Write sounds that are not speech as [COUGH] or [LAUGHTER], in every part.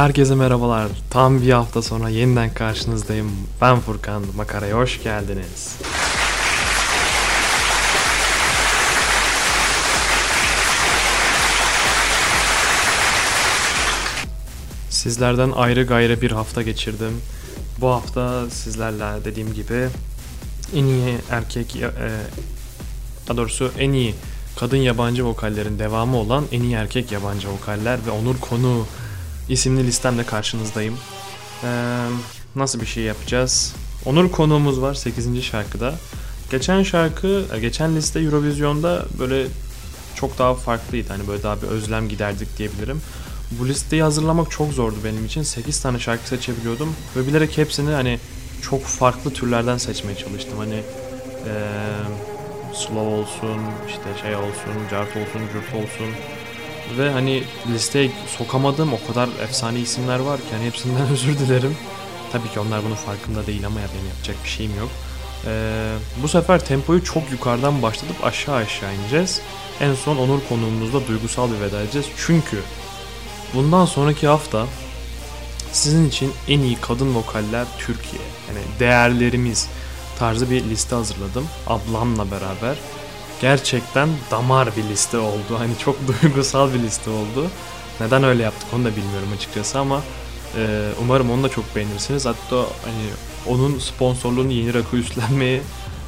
Herkese merhabalar. Tam bir hafta sonra yeniden karşınızdayım. Ben Furkan. Makaraya hoş geldiniz. Sizlerden ayrı gayrı bir hafta geçirdim. Bu hafta sizlerle dediğim gibi en iyi erkek e, daha doğrusu en iyi kadın yabancı vokallerin devamı olan en iyi erkek yabancı vokaller ve Onur Konu isimli listemle karşınızdayım. Ee, nasıl bir şey yapacağız? Onur konuğumuz var 8. şarkıda. Geçen şarkı, e, geçen liste Eurovision'da böyle çok daha farklıydı. Hani böyle daha bir özlem giderdik diyebilirim. Bu listeyi hazırlamak çok zordu benim için. 8 tane şarkı seçebiliyordum ve bilerek hepsini hani çok farklı türlerden seçmeye çalıştım. Hani ee, slow olsun, işte şey olsun, cart olsun, cürt olsun. Ve hani listeye sokamadığım o kadar efsane isimler var ki hani hepsinden [LAUGHS] özür dilerim. Tabii ki onlar bunun farkında değil ama ya benim yapacak bir şeyim yok. Ee, bu sefer tempoyu çok yukarıdan başlatıp aşağı aşağı ineceğiz. En son Onur konuğumuzda duygusal bir veda edeceğiz. Çünkü bundan sonraki hafta sizin için en iyi kadın vokaller Türkiye. Yani değerlerimiz tarzı bir liste hazırladım. Ablamla beraber gerçekten damar bir liste oldu. Hani çok [LAUGHS] duygusal bir liste oldu. Neden öyle yaptık onu da bilmiyorum açıkçası ama e, umarım onu da çok beğenirsiniz. Hatta hani onun sponsorluğunu yeni rakı üstlenmeye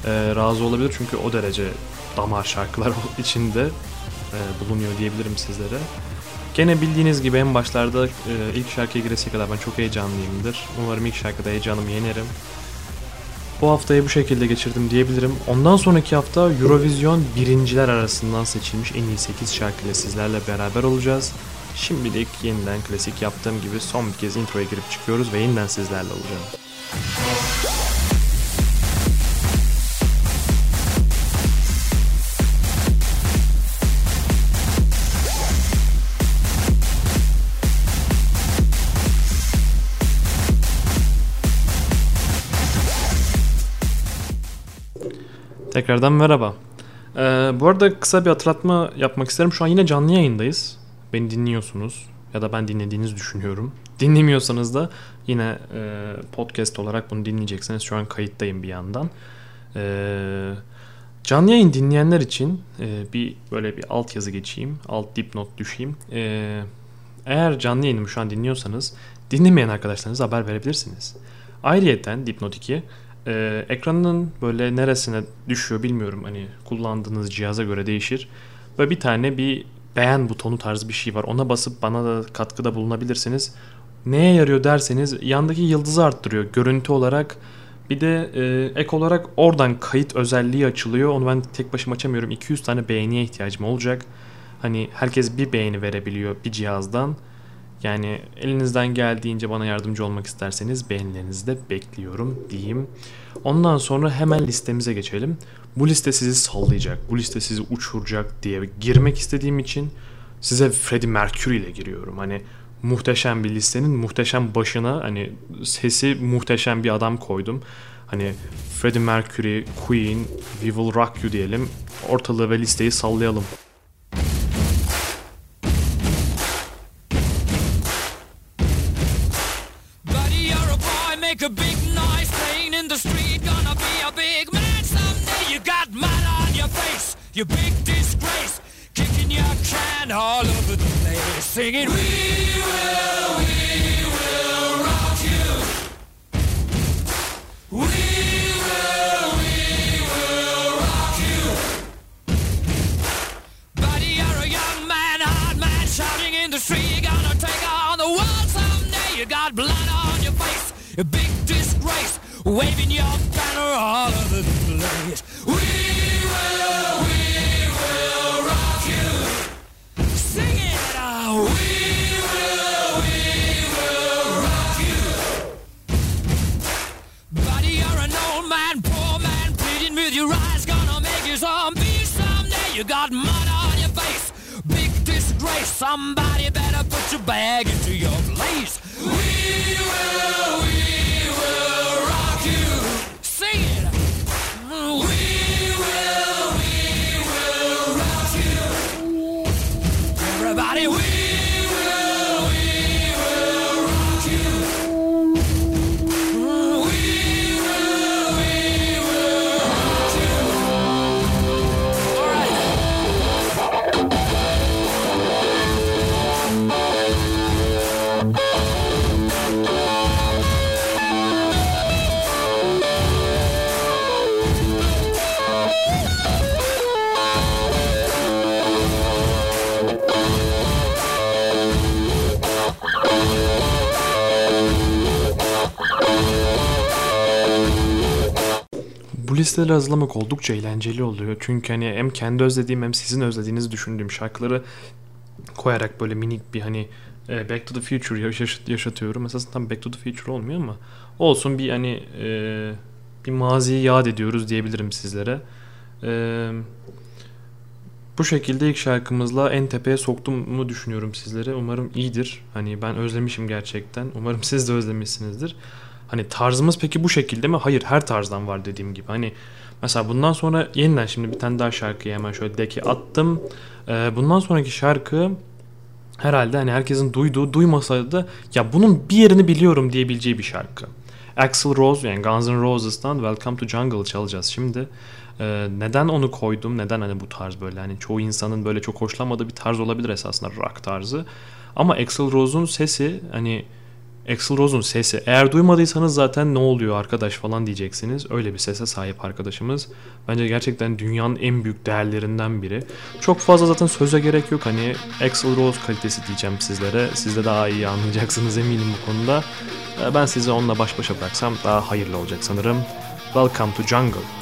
e, razı olabilir çünkü o derece damar şarkılar [LAUGHS] içinde e, bulunuyor diyebilirim sizlere. Gene bildiğiniz gibi en başlarda e, ilk şarkıya giresiye kadar ben çok heyecanlıyımdır. Umarım ilk şarkıda heyecanımı yenerim. Bu haftayı bu şekilde geçirdim diyebilirim. Ondan sonraki hafta Eurovision birinciler arasından seçilmiş en iyi 8 şarkıyla sizlerle beraber olacağız. Şimdilik yeniden klasik yaptığım gibi son bir kez introya girip çıkıyoruz ve yeniden sizlerle olacağım. Tekrardan merhaba. Ee, bu arada kısa bir hatırlatma yapmak isterim. Şu an yine canlı yayındayız. Beni dinliyorsunuz ya da ben dinlediğinizi düşünüyorum. [LAUGHS] Dinlemiyorsanız da yine e, podcast olarak bunu dinleyeceksiniz. Şu an kayıttayım bir yandan. Ee, canlı yayın dinleyenler için e, bir böyle bir alt yazı geçeyim. Alt dipnot düşeyim. Ee, eğer canlı yayınımı şu an dinliyorsanız dinlemeyen arkadaşlarınıza haber verebilirsiniz. Ayrıyeten dipnot 2 e, ekranın böyle neresine düşüyor bilmiyorum. Hani kullandığınız cihaza göre değişir. Ve bir tane bir beğen butonu tarzı bir şey var. Ona basıp bana da katkıda bulunabilirsiniz. Neye yarıyor derseniz yandaki yıldızı arttırıyor görüntü olarak. Bir de e, ek olarak oradan kayıt özelliği açılıyor. Onu ben tek başıma açamıyorum. 200 tane beğeniye ihtiyacım olacak. Hani herkes bir beğeni verebiliyor bir cihazdan. Yani elinizden geldiğince bana yardımcı olmak isterseniz beğenilerinizi de bekliyorum diyeyim. Ondan sonra hemen listemize geçelim. Bu liste sizi sallayacak, bu liste sizi uçuracak diye girmek istediğim için size Freddie Mercury ile giriyorum. Hani muhteşem bir listenin muhteşem başına hani sesi muhteşem bir adam koydum. Hani Freddie Mercury, Queen, We Will Rock You diyelim. Ortalığı ve listeyi sallayalım. Singing, We will, we will rock you. We will, we will rock you. Buddy, you're a young man, hard man, shouting in the street. You're gonna take on the world someday. You got blood on your face, a big disgrace, waving your banner all over the place. We will, we with your eyes, gonna make you zombie someday. You got mud on your face, big disgrace. Somebody better put your bag into your place. We will, we will listeleri hazırlamak oldukça eğlenceli oluyor. Çünkü hani hem kendi özlediğim hem sizin özlediğinizi düşündüğüm şarkıları koyarak böyle minik bir hani e, Back to the Future yaşat- yaşatıyorum. Esasında tam Back to the Future olmuyor ama olsun bir hani e, bir maziyi yad ediyoruz diyebilirim sizlere. E, bu şekilde ilk şarkımızla en tepeye soktum mu düşünüyorum sizlere. Umarım iyidir. Hani ben özlemişim gerçekten. Umarım siz de özlemişsinizdir. Hani tarzımız peki bu şekilde mi? Hayır her tarzdan var dediğim gibi. Hani mesela bundan sonra yeniden şimdi bir tane daha şarkıyı hemen şöyle deki attım. Ee, bundan sonraki şarkı herhalde hani herkesin duyduğu duymasaydı da ya bunun bir yerini biliyorum diyebileceği bir şarkı. Axl Rose yani Guns N' Roses'tan Welcome to Jungle çalacağız şimdi. Ee, neden onu koydum? Neden hani bu tarz böyle hani çoğu insanın böyle çok hoşlanmadığı bir tarz olabilir esasında rock tarzı. Ama Axl Rose'un sesi hani Axl Rose'un sesi. Eğer duymadıysanız zaten ne oluyor arkadaş falan diyeceksiniz. Öyle bir sese sahip arkadaşımız. Bence gerçekten dünyanın en büyük değerlerinden biri. Çok fazla zaten söze gerek yok. Hani Axl Rose kalitesi diyeceğim sizlere. Siz de daha iyi anlayacaksınız eminim bu konuda. Ben sizi onunla baş başa bıraksam daha hayırlı olacak sanırım. Welcome to Jungle.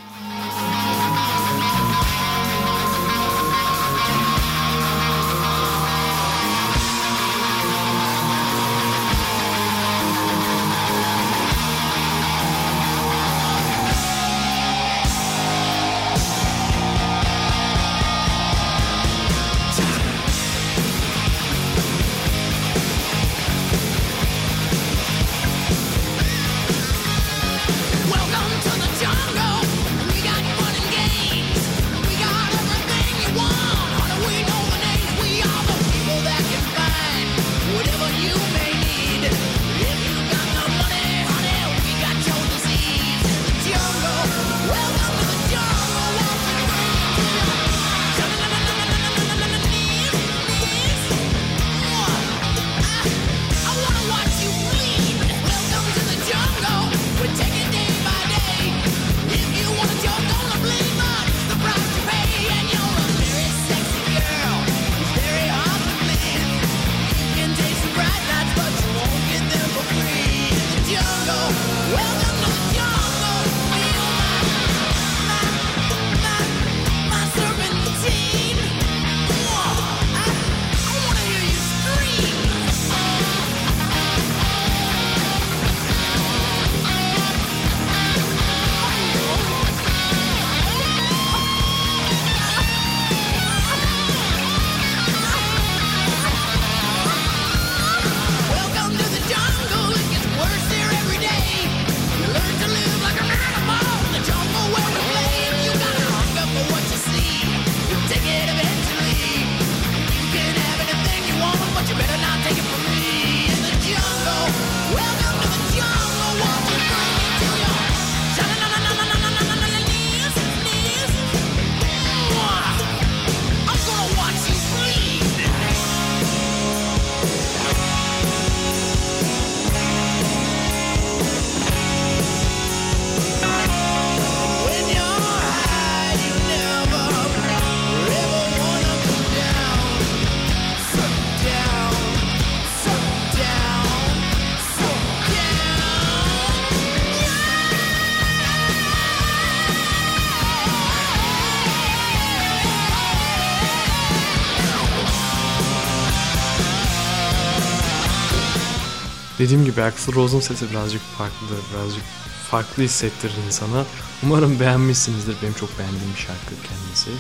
Dediğim gibi Axl Rose'un sesi birazcık farklı, birazcık farklı hissettirir insana. Umarım beğenmişsinizdir. Benim çok beğendiğim bir şarkı kendisi.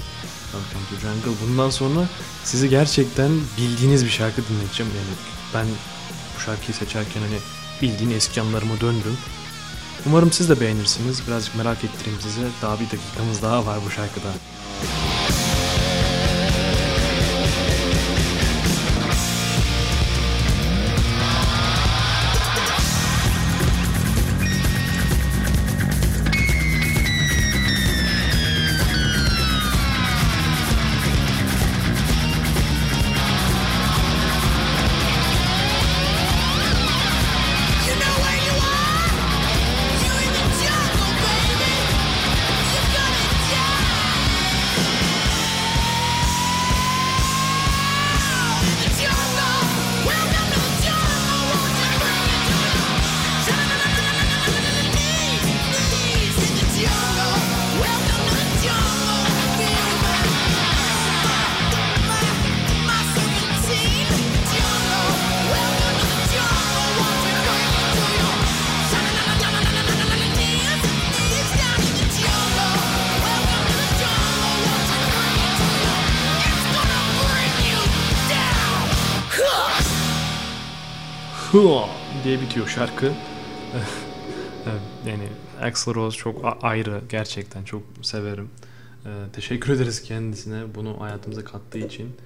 Welcome to Jungle. Bundan sonra sizi gerçekten bildiğiniz bir şarkı dinleteceğim. Yani ben bu şarkıyı seçerken hani bildiğin eski anlarıma döndüm. Umarım siz de beğenirsiniz. Birazcık merak ettireyim size. Daha bir dakikamız daha var bu şarkıda. You bitiyor şarkı. [LAUGHS] Yani Axl Rose çok ayrı gerçekten çok severim. Ee, teşekkür ederiz kendisine bunu hayatımıza kattığı için.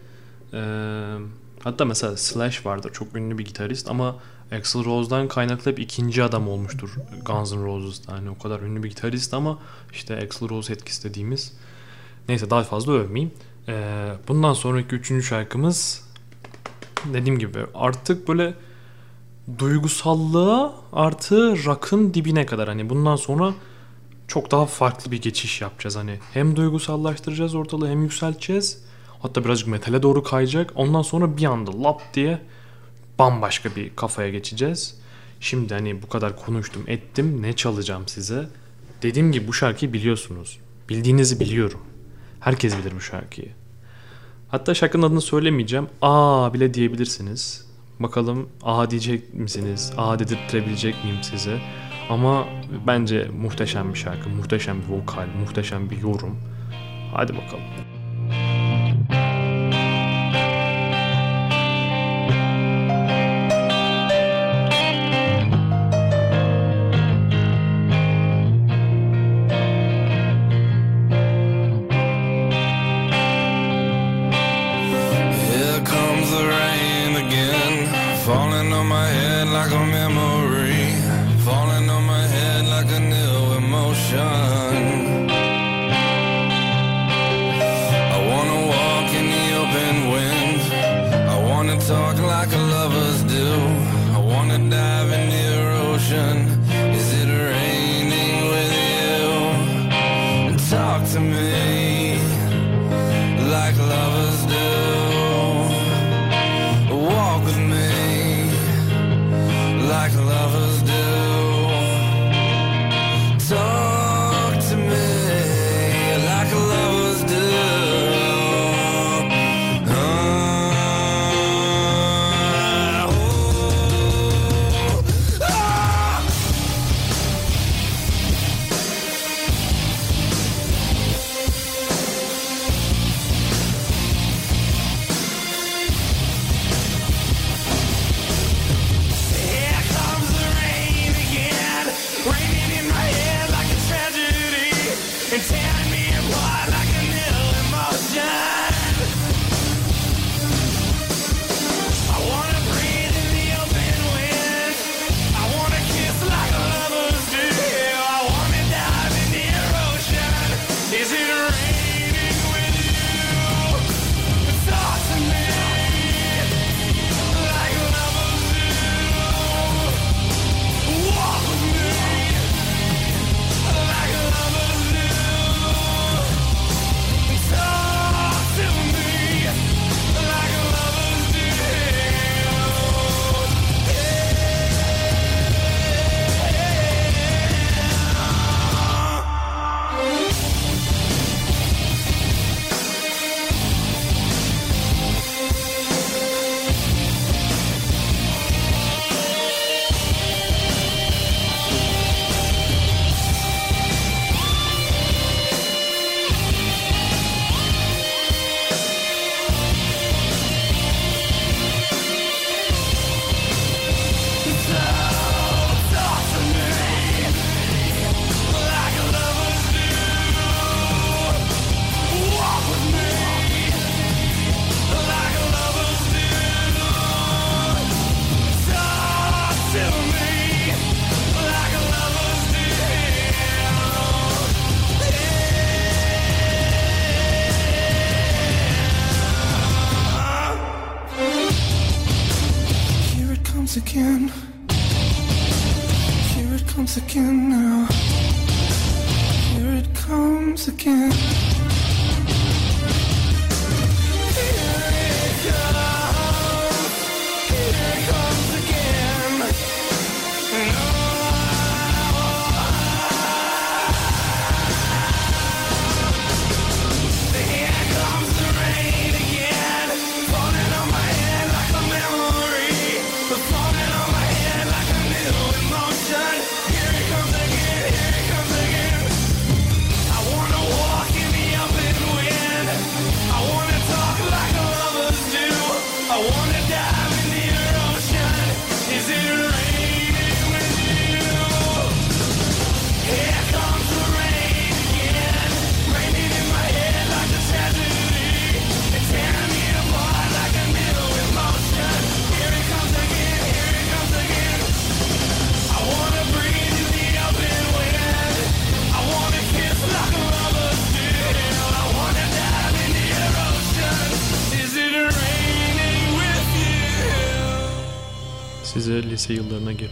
Ee, hatta mesela Slash vardır çok ünlü bir gitarist ama Axl Rose'dan kaynaklı hep ikinci adam olmuştur Guns N' Roses'ta. Yani o kadar ünlü bir gitarist ama işte Axl Rose etkisi dediğimiz. Neyse daha fazla övmeyeyim. Ee, bundan sonraki üçüncü şarkımız dediğim gibi artık böyle duygusallığa artı rock'ın dibine kadar. Hani bundan sonra çok daha farklı bir geçiş yapacağız. Hani hem duygusallaştıracağız ortalığı hem yükselteceğiz. Hatta birazcık metale doğru kayacak. Ondan sonra bir anda lap diye bambaşka bir kafaya geçeceğiz. Şimdi hani bu kadar konuştum ettim. Ne çalacağım size? Dediğim gibi bu şarkıyı biliyorsunuz. Bildiğinizi biliyorum. Herkes bilir bu şarkıyı. Hatta şarkının adını söylemeyeceğim. Aa bile diyebilirsiniz. Bakalım aa diyecek misiniz? Aa dedirttirebilecek miyim size? Ama bence muhteşem bir şarkı, muhteşem bir vokal, muhteşem bir yorum. Hadi bakalım.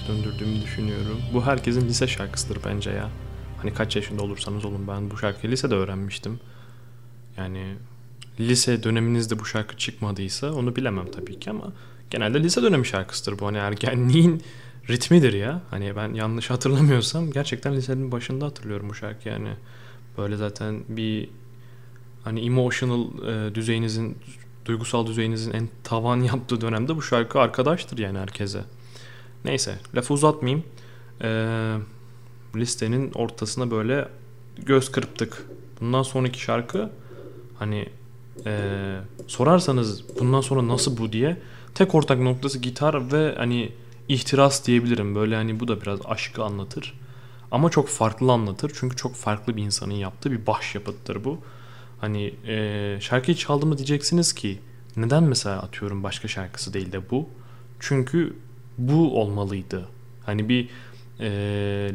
Döndürdüğümü düşünüyorum. Bu herkesin lise şarkısıdır bence ya. Hani kaç yaşında olursanız olun ben bu şarkıyı lisede öğrenmiştim. Yani lise döneminizde bu şarkı çıkmadıysa onu bilemem tabii ki ama genelde lise dönemi şarkısıdır bu. Hani ergenliğin ritmidir ya. Hani ben yanlış hatırlamıyorsam gerçekten lisenin başında hatırlıyorum bu şarkı yani. Böyle zaten bir hani emotional e, düzeyinizin duygusal düzeyinizin en tavan yaptığı dönemde bu şarkı arkadaştır yani herkese. Neyse lafı uzatmayayım. Ee, listenin ortasına böyle göz kırptık. Bundan sonraki şarkı hani ee, sorarsanız bundan sonra nasıl bu diye tek ortak noktası gitar ve hani ihtiras diyebilirim. Böyle hani bu da biraz aşkı anlatır. Ama çok farklı anlatır. Çünkü çok farklı bir insanın yaptığı bir başyapıttır bu. Hani e, şarkıyı çaldı mı diyeceksiniz ki neden mesela atıyorum başka şarkısı değil de bu? Çünkü bu olmalıydı. Hani bir e,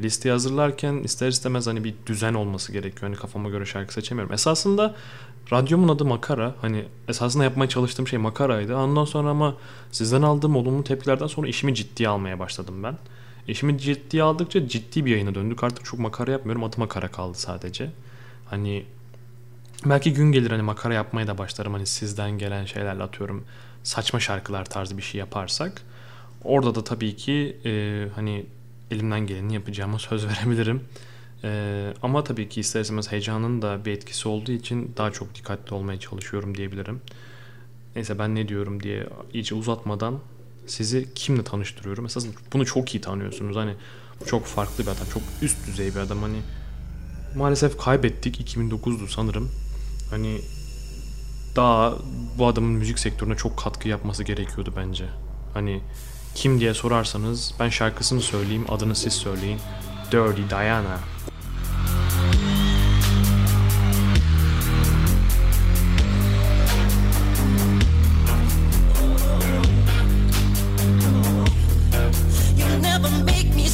listeyi hazırlarken ister istemez hani bir düzen olması gerekiyor. Hani kafama göre şarkı seçemiyorum. Esasında radyomun adı Makara. Hani esasında yapmaya çalıştığım şey makaraydı. Ondan sonra ama sizden aldığım olumlu tepkilerden sonra işimi ciddiye almaya başladım ben. İşimi ciddiye aldıkça ciddi bir yayına döndük. Artık çok makara yapmıyorum. Adı makara kaldı sadece. Hani Belki gün gelir hani makara yapmaya da başlarım hani sizden gelen şeylerle atıyorum saçma şarkılar tarzı bir şey yaparsak. Orada da tabii ki e, hani elimden geleni yapacağıma söz [LAUGHS] verebilirim. E, ama tabii ki ister istemez heyecanın da bir etkisi olduğu için daha çok dikkatli olmaya çalışıyorum diyebilirim. Neyse ben ne diyorum diye iyice uzatmadan sizi kimle tanıştırıyorum. Esasında bunu çok iyi tanıyorsunuz. Hani çok farklı bir adam, çok üst düzey bir adam. Hani maalesef kaybettik 2009'du sanırım. Hani daha bu adamın müzik sektörüne çok katkı yapması gerekiyordu bence. Hani kim diye sorarsanız ben şarkısını söyleyeyim, adını siz söyleyin. Dirty Diana. Never make me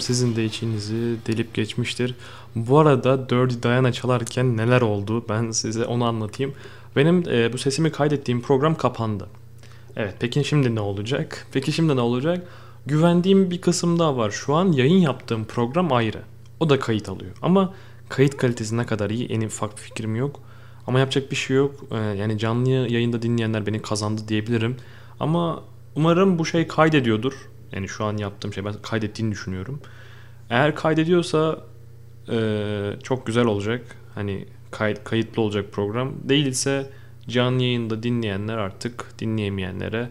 Sizin de içinizi delip geçmiştir. Bu arada Dirty Diana çalarken neler oldu ben size onu anlatayım. Benim e, bu sesimi kaydettiğim program kapandı. Evet peki şimdi ne olacak? Peki şimdi ne olacak? Güvendiğim bir kısım daha var. Şu an yayın yaptığım program ayrı. O da kayıt alıyor. Ama kayıt kalitesi ne kadar iyi en ufak fikrim yok. Ama yapacak bir şey yok. Ee, yani canlı yayında dinleyenler beni kazandı diyebilirim. Ama umarım bu şey kaydediyordur. Yani şu an yaptığım şey ben kaydettiğini düşünüyorum. Eğer kaydediyorsa ee, çok güzel olacak. Hani kayıt, kayıtlı olacak program. Değilse canlı yayında dinleyenler artık dinleyemeyenlere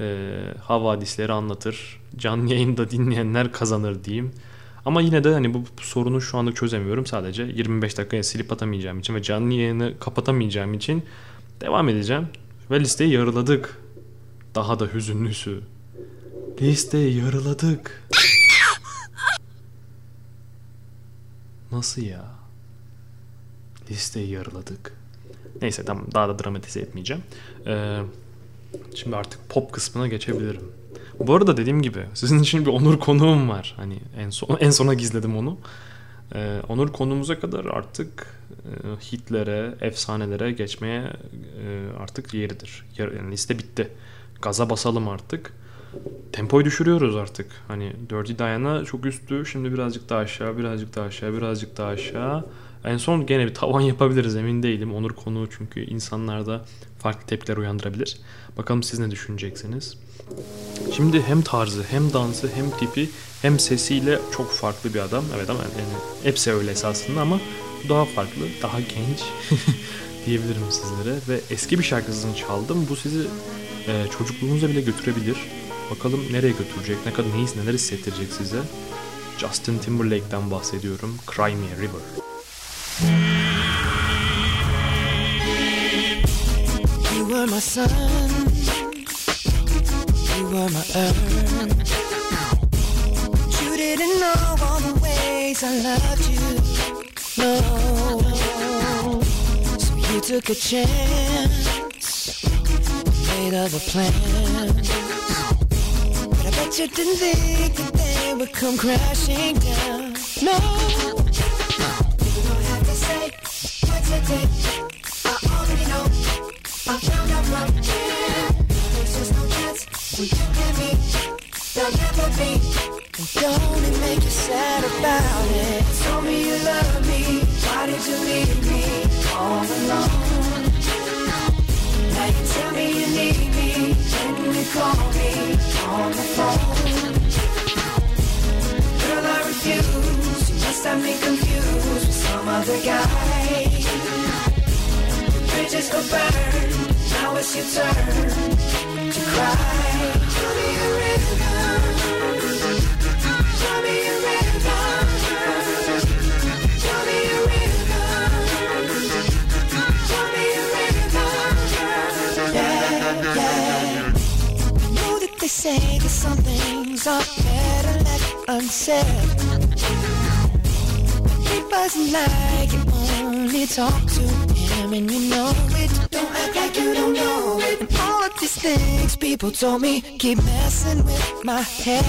e, havadisleri anlatır. Canlı yayında dinleyenler kazanır diyeyim. Ama yine de hani bu, sorunu şu anlık çözemiyorum. Sadece 25 dakikaya silip atamayacağım için ve canlı yayını kapatamayacağım için devam edeceğim. Ve listeyi yarıladık. Daha da hüzünlüsü. Listeyi yarıladık. Nasıl ya? Listeyi yarıladık. Neyse tamam daha da dramatize etmeyeceğim. Ee, şimdi artık pop kısmına geçebilirim. Bu arada dediğim gibi sizin için bir onur konuğum var. Hani en son en sona gizledim onu. Ee, onur konuğumuza kadar artık e, hitlere, efsanelere geçmeye e, artık yeridir. Yani liste bitti. Gaza basalım artık. Tempoyu düşürüyoruz artık. Hani Dirty Diana çok üstü. Şimdi birazcık daha aşağı, birazcık daha aşağı, birazcık daha aşağı. En son gene bir tavan [LAUGHS] yapabiliriz emin değilim. Onur konuğu çünkü insanlarda farklı tepkiler uyandırabilir. Bakalım siz ne düşüneceksiniz. Şimdi hem tarzı hem dansı hem tipi hem sesiyle çok farklı bir adam. Evet ama yani hepsi öyle esasında ama daha farklı, daha genç [LAUGHS] diyebilirim sizlere. Ve eski bir şarkısını çaldım. Bu sizi e, çocukluğunuza bile götürebilir. Bakalım nereye götürecek, ne kadar neyiz, neler hissettirecek size. Justin Timberlake'den bahsediyorum. Cry a River. You were my sun. You were my earth. You didn't know all the ways I loved you. No. So you took a chance. Made. But I bet you didn't think that they would come crashing down. No. You don't have to say what you did. I already know. I found out from here. There's just no chance when you and me. There'll never be. Don't it make you sad about it? Told me you love me. Why did you leave me all alone? Now you tell me you need me. When you call me on the phone. Girl, I refuse. You must have me confused with some other guy. Bridges go burn. Now it's your turn to cry. Show me a river. Things are better left unsaid. It wasn't like you only talk to him and you know it. Don't act like you don't know it. And all of these things people told me keep messing with my head.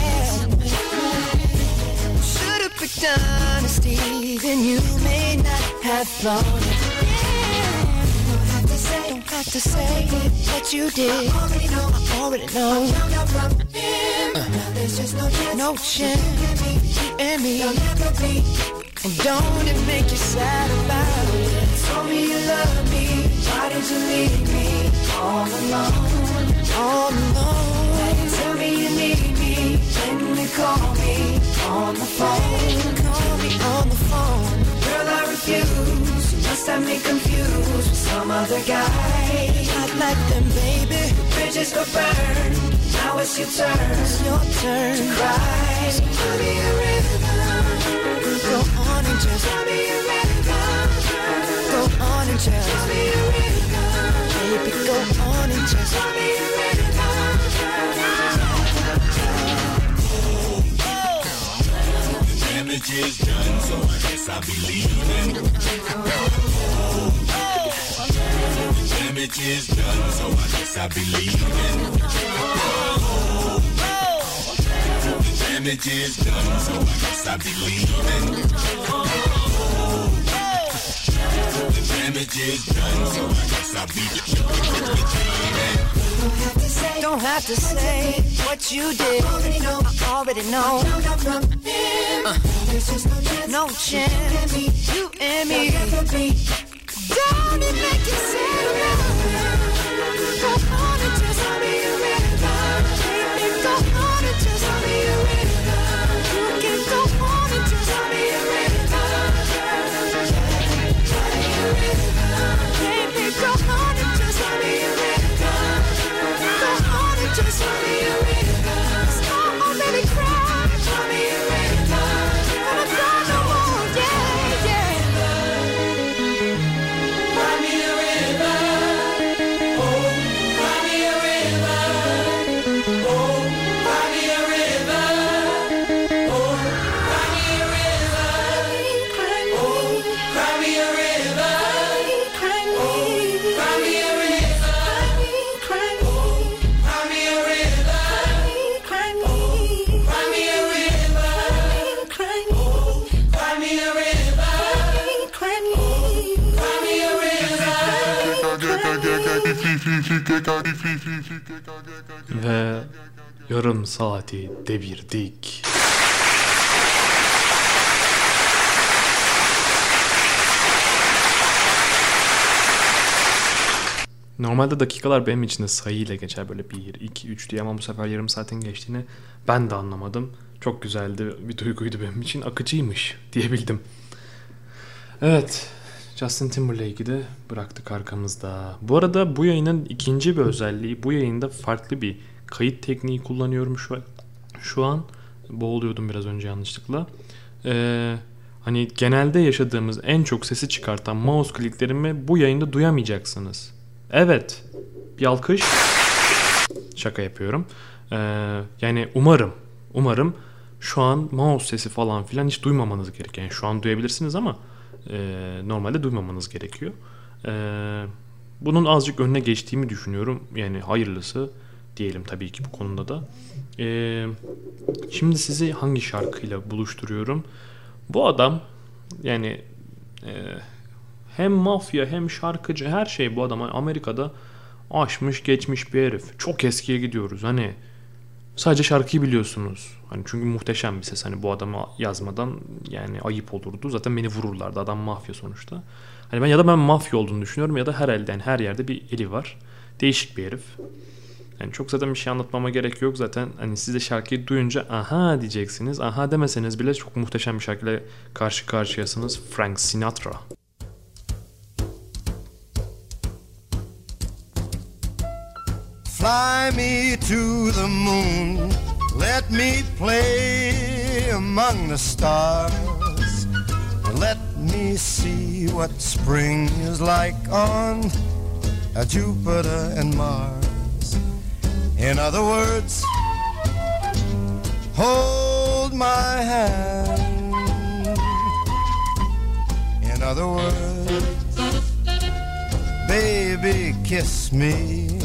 Should've picked honesty, then you may not have thought have to say what you did. I already know, I already know. There's just no chance, no chance, you and me. And don't it make you sad about it? Told me you love me, why did you leave me all alone? All alone. Tell me you need me, when you call me on the phone. Call me on the phone. Girl, I refuse. You must have me confused other guy. Not like them, baby. Bridges were burned. Now it's your turn. It's your turn to cry. So tell me a rhythm. Go on and just tell me a rhythm. Go on and just tell me a rhythm. Baby, go on and just tell me a Damage is done, so I guess I'll be leaving. Damage is done, so I guess I'll be leaving. Damage is done, so I guess I'll be leaving. Don't have to say what you did. I already know. Uh, no chance, you and me. Don't it make you sad? Ve yarım saati devirdik. Normalde dakikalar benim için de sayıyla geçer böyle 1, 2, 3 diye ama bu sefer yarım saatin geçtiğini ben de anlamadım. Çok güzeldi bir duyguydu benim için akıcıymış diyebildim. Evet Justin Timberlake'i de bıraktık arkamızda. Bu arada bu yayının ikinci bir özelliği bu yayında farklı bir kayıt tekniği kullanıyorum şu, şu an. Boğuluyordum biraz önce yanlışlıkla. Ee, hani genelde yaşadığımız en çok sesi çıkartan mouse kliklerimi bu yayında duyamayacaksınız. Evet. Bir alkış. Şaka yapıyorum. Ee, yani umarım, umarım şu an mouse sesi falan filan hiç duymamanız gerekiyor. Yani şu an duyabilirsiniz ama e, normalde duymamanız gerekiyor. E, bunun azıcık önüne geçtiğimi düşünüyorum. Yani hayırlısı diyelim tabii ki bu konuda da. E, şimdi sizi hangi şarkıyla buluşturuyorum? Bu adam yani e, hem mafya hem şarkıcı her şey bu adama Amerika'da aşmış geçmiş bir herif. Çok eskiye gidiyoruz. Hani sadece şarkıyı biliyorsunuz. Hani çünkü muhteşem bir ses. Hani bu adamı yazmadan yani ayıp olurdu. Zaten beni vururlardı. Adam mafya sonuçta. Hani ben ya da ben mafya olduğunu düşünüyorum ya da her elden her yerde bir eli var. Değişik bir herif. Yani çok zaten bir şey anlatmama gerek yok zaten. Hani siz de şarkıyı duyunca aha diyeceksiniz. Aha demeseniz bile çok muhteşem bir şarkıyla karşı karşıyasınız. Frank Sinatra. Fly me to the moon. Let me play among the stars. Let me see what spring is like on Jupiter and Mars. In other words, hold my hand. In other words, baby, kiss me.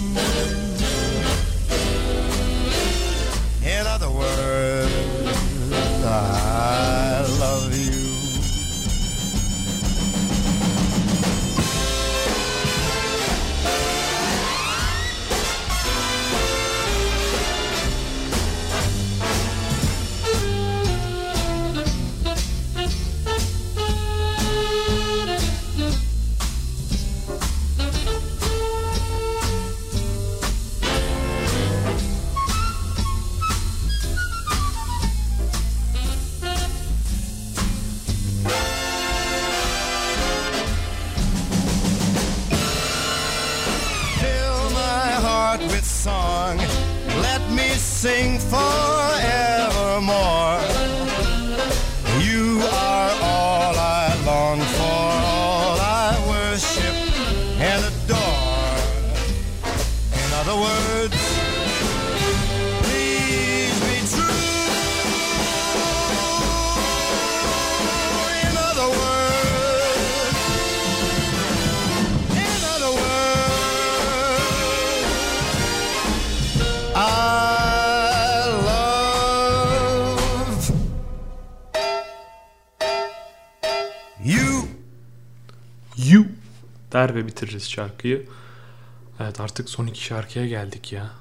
Der ve bitiririz şarkıyı. Evet artık son iki şarkıya geldik ya.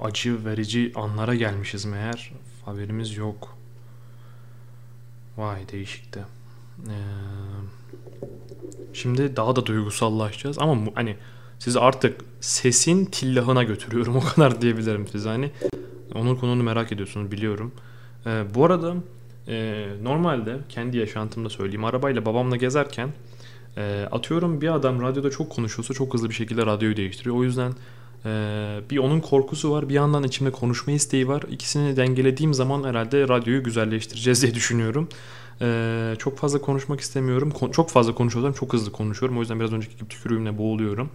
Acı verici anlara gelmişiz meğer. Haberimiz yok. Vay değişikti. Ee, şimdi daha da duygusallaşacağız ama hani sizi artık sesin tillahına götürüyorum o kadar diyebilirim size hani. Onun konunu merak ediyorsunuz biliyorum. Ee, bu arada e, normalde kendi yaşantımda söyleyeyim arabayla babamla gezerken e, atıyorum bir adam radyoda çok konuşuyorsa çok hızlı bir şekilde radyoyu değiştiriyor. O yüzden e, bir onun korkusu var bir yandan içimde konuşma isteği var. İkisini dengelediğim zaman herhalde radyoyu güzelleştireceğiz diye düşünüyorum. E, çok fazla konuşmak istemiyorum. Çok fazla konuşuyorsam çok hızlı konuşuyorum. O yüzden biraz önceki gibi tükürüğümle boğuluyorum.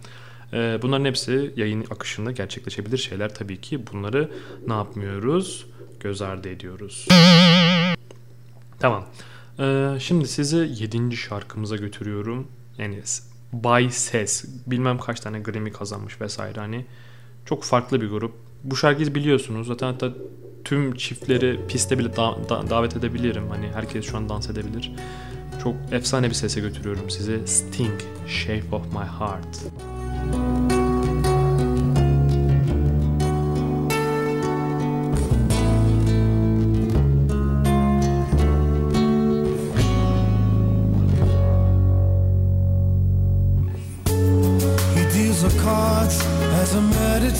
E, bunların hepsi yayın akışında gerçekleşebilir şeyler tabii ki. Bunları ne yapmıyoruz? Göz ardı ediyoruz. Tamam. Ee, şimdi sizi 7. şarkımıza götürüyorum. Yani Bay Ses. Bilmem kaç tane Grammy kazanmış vesaire hani. Çok farklı bir grup. Bu şarkıyı biliyorsunuz. Zaten hatta tüm çiftleri piste bile da- da- davet edebilirim. Hani herkes şu an dans edebilir. Çok efsane bir sese götürüyorum sizi. Sting, Shape of My Heart. He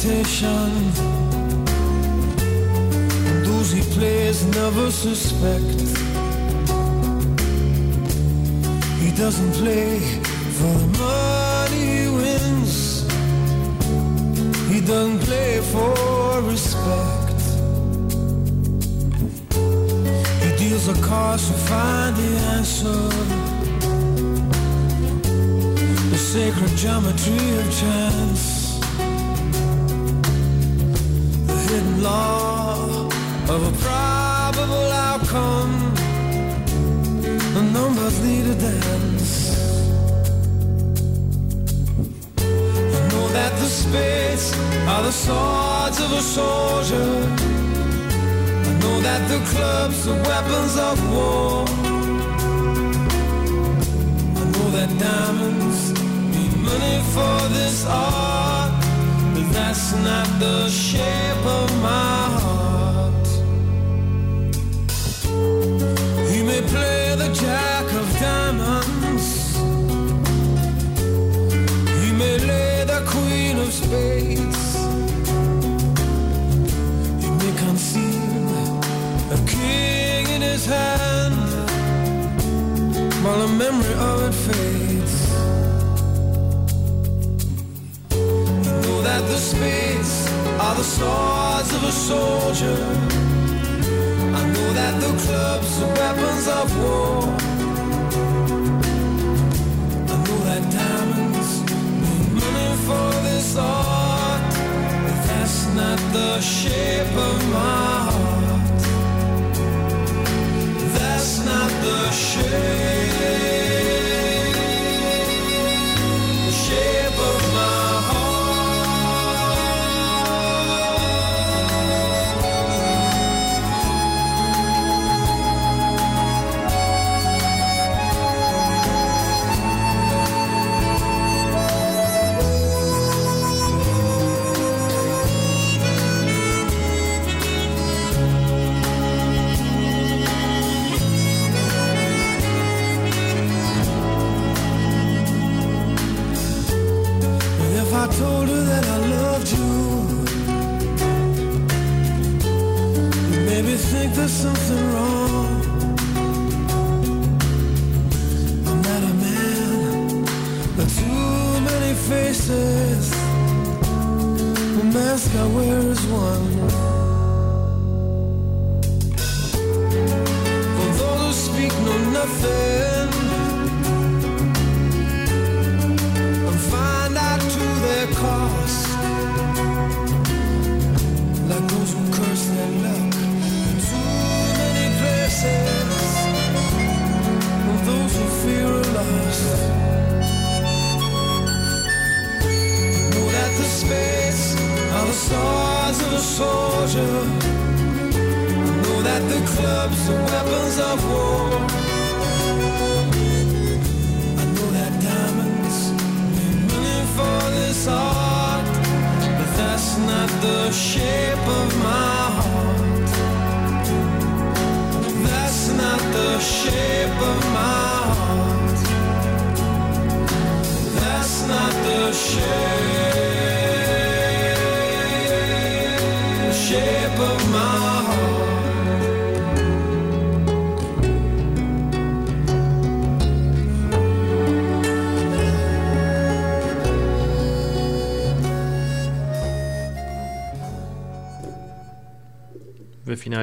meditation. And those he plays never suspect. He doesn't play for the money he wins. He doesn't play for respect. He deals the cards to find the answer the sacred geometry of chance, law of a probable outcome. The numbers need a dance. I know that the spades are the swords of a soldier. I know that the clubs are weapons of war. I know that diamonds need money for this art, that's not the shape of my heart. He may play the jack of diamonds, he may lay the queen of spades, he may conceal a king in his hand while the memory of it fades. Spades are the swords of a soldier. I know that the clubs are weapons of war. I know that diamonds mean money for this art, but that's not the shape of my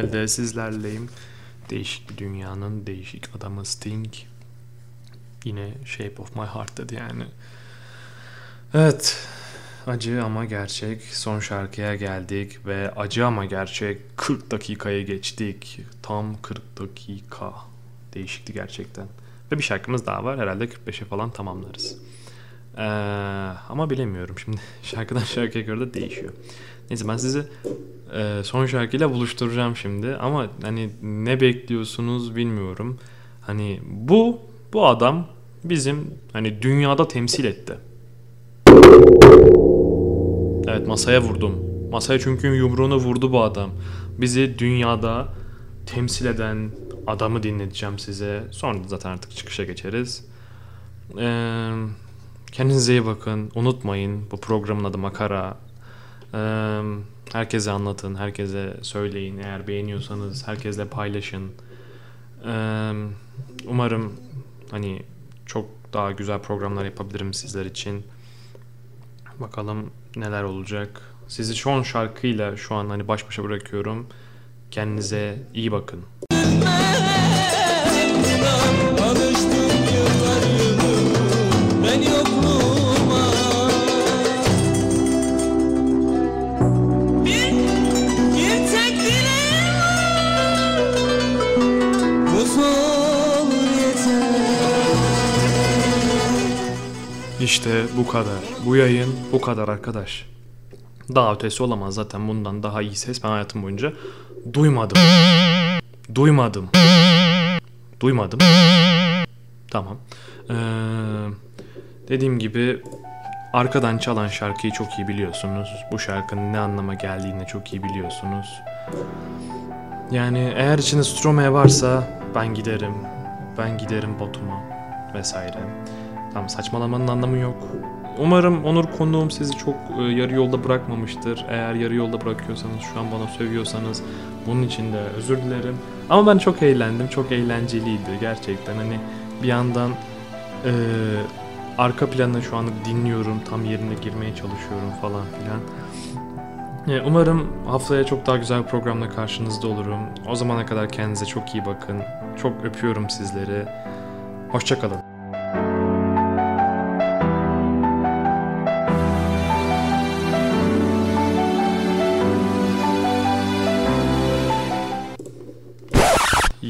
Finalde sizlerleyim. Değişik bir dünyanın değişik adamı Sting. Yine Shape of My Heart dedi yani. Evet. Acı ama gerçek. Son şarkıya geldik ve acı ama gerçek 40 dakikaya geçtik. Tam 40 dakika. Değişikti gerçekten. Ve bir şarkımız daha var. Herhalde 45'e falan tamamlarız. Ee, ama bilemiyorum şimdi. [LAUGHS] Şarkıdan şarkıya göre de değişiyor. Neyse ben sizi e, son şarkıyla buluşturacağım şimdi. Ama hani ne bekliyorsunuz bilmiyorum. Hani bu bu adam bizim hani dünyada temsil etti. Evet masaya vurdum. Masaya çünkü yumruğunu vurdu bu adam. Bizi dünyada temsil eden adamı dinleteceğim size. Sonra zaten artık çıkışa geçeriz. Ee, kendinize iyi bakın. Unutmayın bu programın adı Makara. Herkese anlatın, herkese söyleyin. Eğer beğeniyorsanız herkesle paylaşın. Umarım hani çok daha güzel programlar yapabilirim sizler için. Bakalım neler olacak. Sizi son şarkıyla şu an hani baş başa bırakıyorum. Kendinize iyi bakın. İşte bu kadar. Bu yayın bu kadar arkadaş. Daha ötesi olamaz zaten bundan daha iyi ses ben hayatım boyunca duymadım. Duymadım. Duymadım. Tamam. Ee, dediğim gibi arkadan çalan şarkıyı çok iyi biliyorsunuz. Bu şarkının ne anlama geldiğini çok iyi biliyorsunuz. Yani eğer içinde Stromae varsa ben giderim. Ben giderim Batum'a vesaire. Tamam saçmalamanın anlamı yok. Umarım Onur konuğum sizi çok e, yarı yolda bırakmamıştır. Eğer yarı yolda bırakıyorsanız şu an bana sövüyorsanız bunun için de özür dilerim. Ama ben çok eğlendim. Çok eğlenceliydi gerçekten. Hani bir yandan e, arka planını şu anlık dinliyorum. Tam yerine girmeye çalışıyorum falan filan. E, Umarım haftaya çok daha güzel bir programla karşınızda olurum. O zamana kadar kendinize çok iyi bakın. Çok öpüyorum sizleri. Hoşçakalın.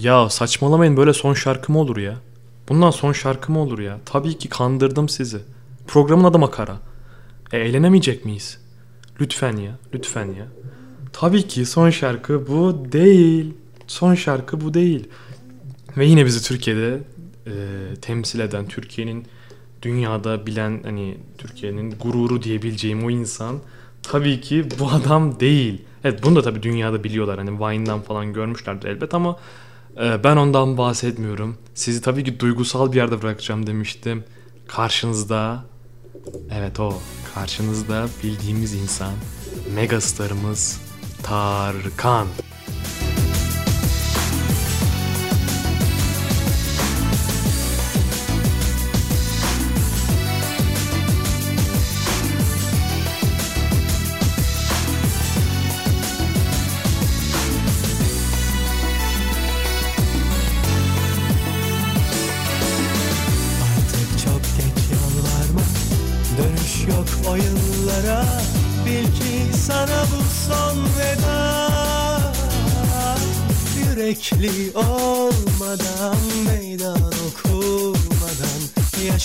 Ya saçmalamayın böyle son şarkı mı olur ya? Bundan son şarkı mı olur ya? Tabii ki kandırdım sizi. Programın adı makara. E, eğlenemeyecek miyiz? Lütfen ya, lütfen ya. Tabii ki son şarkı bu değil. Son şarkı bu değil. Ve yine bizi Türkiye'de e, temsil eden, Türkiye'nin dünyada bilen, hani Türkiye'nin gururu diyebileceğim o insan tabii ki bu adam değil. Evet bunu da tabii dünyada biliyorlar. Hani Vine'dan falan görmüşlerdir elbet ama ben ondan bahsetmiyorum. Sizi tabii ki duygusal bir yerde bırakacağım demiştim. Karşınızda Evet o karşınızda bildiğimiz insan megastarımız Tarkan.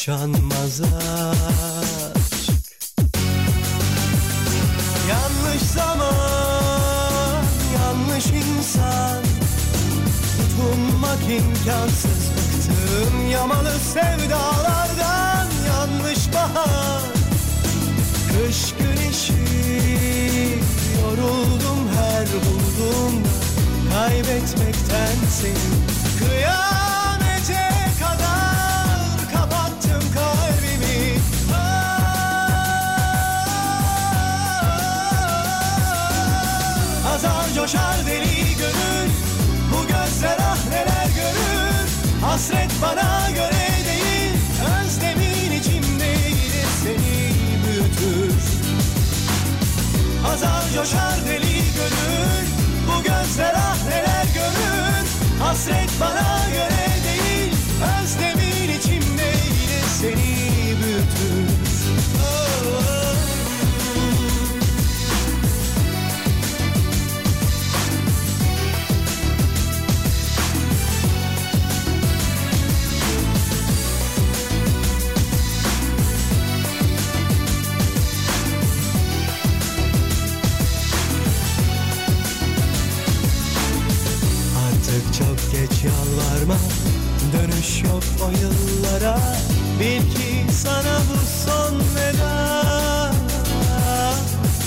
Yaşanmaz aşk. Yanlış zaman Yanlış insan. Tutunmak imkansız. Bıktım yamalı sevdalardan Yanlış bahar. Kış güneşi Yoruldum her bulduğumda. Kaybetmekten seni Kıyamete Azar coşar deli gönül. Bu gözler ah neler görür. Hasret bana göre Yok o yıllara. Bil ki sana bu son veda.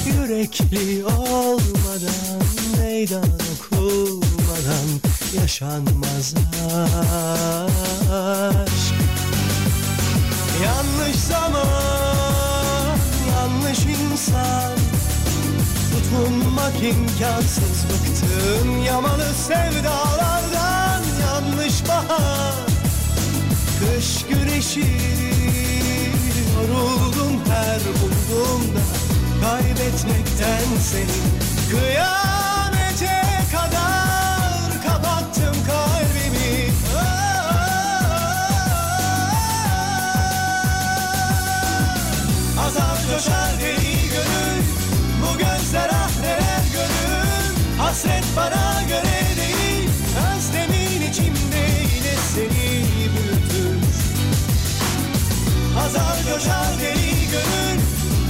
Yürekli olmadan Meydan okumadan Yaşanmaz aşk Yanlış zaman Yanlış insan. Tutunmak imkansız bıktım yamalı sevdalardan. Yanlış bahar Kış güneşi Yoruldum her bulduğumda Kaybetmekten seni Kıyamete coşar deli gönül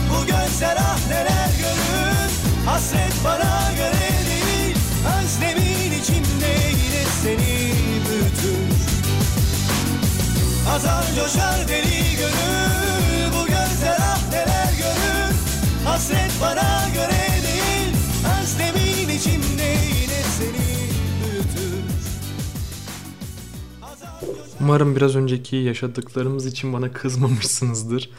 Bu gözler ah neler görür. Hasret bana göre değil Özlemin içimde yine seni büyütür. Azar coşar deli gönül Bu gözler ah neler görür. Hasret bana göre Umarım biraz önceki yaşadıklarımız için bana kızmamışsınızdır.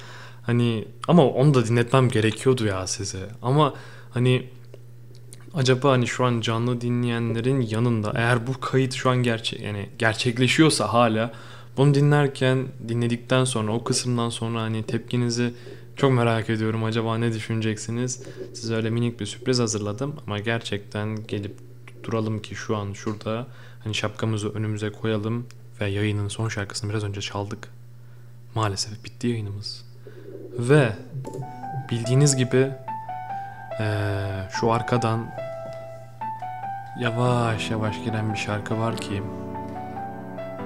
Hani ama onu da dinletmem gerekiyordu ya size. Ama hani acaba hani şu an canlı dinleyenlerin yanında eğer bu kayıt şu an gerçek yani gerçekleşiyorsa hala Bunu dinlerken, dinledikten sonra, o kısımdan sonra hani tepkinizi çok merak ediyorum. Acaba ne düşüneceksiniz? Size öyle minik bir sürpriz hazırladım ama gerçekten gelip duralım ki şu an şurada hani şapkamızı önümüze koyalım ve yayının son şarkısını biraz önce çaldık. Maalesef bitti yayınımız. Ve bildiğiniz gibi eee, şu arkadan yavaş yavaş giren bir şarkı var ki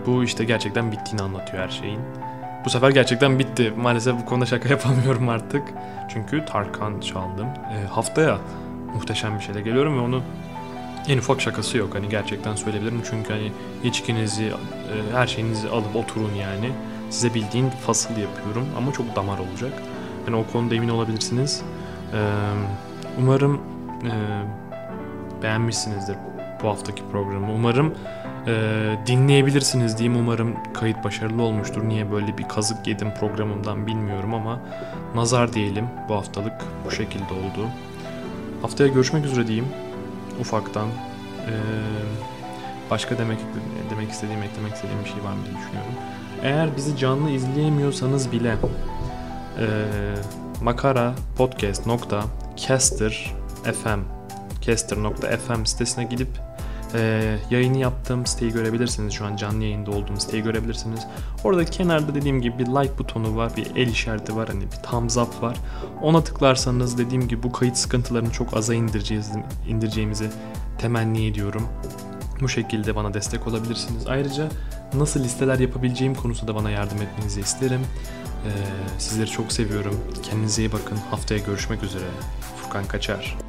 bu işte gerçekten bittiğini anlatıyor her şeyin. Bu sefer gerçekten bitti. Maalesef bu konuda şaka [LAUGHS] yapamıyorum artık. Çünkü Tarkan çaldım. Ee, haftaya muhteşem bir şeyle geliyorum ve onun en ufak şakası yok. Hani gerçekten söyleyebilirim. Çünkü hani içkinizi, e, her şeyinizi alıp oturun yani. Size bildiğin fasıl yapıyorum ama çok damar olacak. Yani o konuda emin olabilirsiniz. Ee, umarım e, beğenmişsinizdir bu haftaki programı. Umarım e, dinleyebilirsiniz diyeyim. Umarım kayıt başarılı olmuştur. Niye böyle bir kazık yedim programımdan bilmiyorum ama nazar diyelim bu haftalık bu şekilde oldu. Haftaya görüşmek üzere diyeyim. Ufaktan. E, başka demek demek istediğim, eklemek istediğim bir şey var mı diye düşünüyorum. Eğer bizi canlı izleyemiyorsanız bile e, makara podcast.caster.fm caster.fm sitesine gidip e, yayını yaptığım siteyi görebilirsiniz. Şu an canlı yayında olduğum siteyi görebilirsiniz. Orada kenarda dediğim gibi bir like butonu var, bir el işareti var, hani bir thumbs up var. Ona tıklarsanız dediğim gibi bu kayıt sıkıntılarını çok aza indireceğiz, indireceğimizi temenni ediyorum. Bu şekilde bana destek olabilirsiniz. Ayrıca nasıl listeler yapabileceğim konusunda bana yardım etmenizi isterim. Ee, sizleri çok seviyorum. Kendinize iyi bakın. Haftaya görüşmek üzere. Furkan Kaçar.